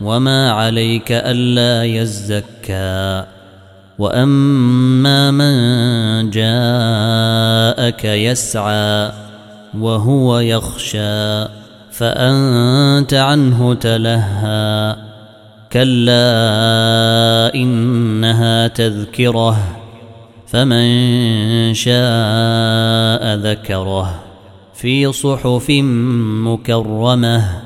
وما عليك الا يزكى واما من جاءك يسعى وهو يخشى فانت عنه تلهى كلا انها تذكره فمن شاء ذكره في صحف مكرمه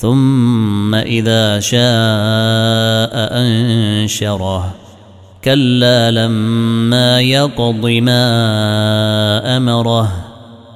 ثم إذا شاء أنشره. كلا لما يقض ما أمره.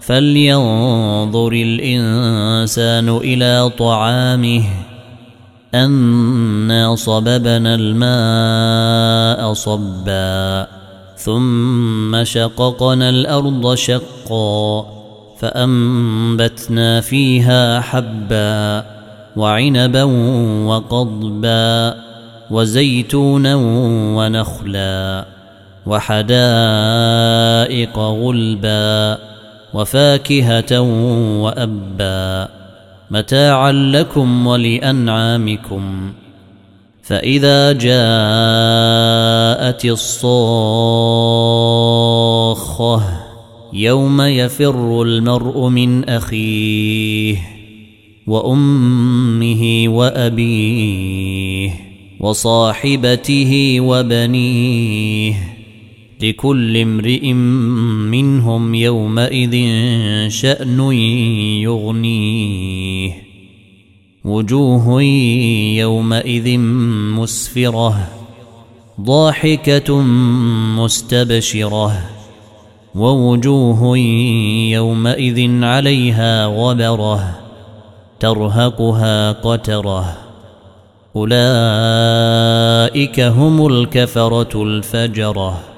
فلينظر الإنسان إلى طعامه. أنا صببنا الماء صبا. ثم شققنا الأرض شقا. فأنبتنا فيها حبا. وعنبا وقضبا وزيتونا ونخلا وحدائق غلبا وفاكهة وأبا متاعا لكم ولأنعامكم فإذا جاءت الصاخة يوم يفر المرء من أخيه وأمه وأبيه وصاحبته وبنيه لكل امرئ منهم يومئذ شأن يغنيه. وجوه يومئذ مسفرة ضاحكة مستبشرة. ووجوه يومئذ عليها غبرة. ترهقها قترة. أولئك هم الكفرة الفجرة.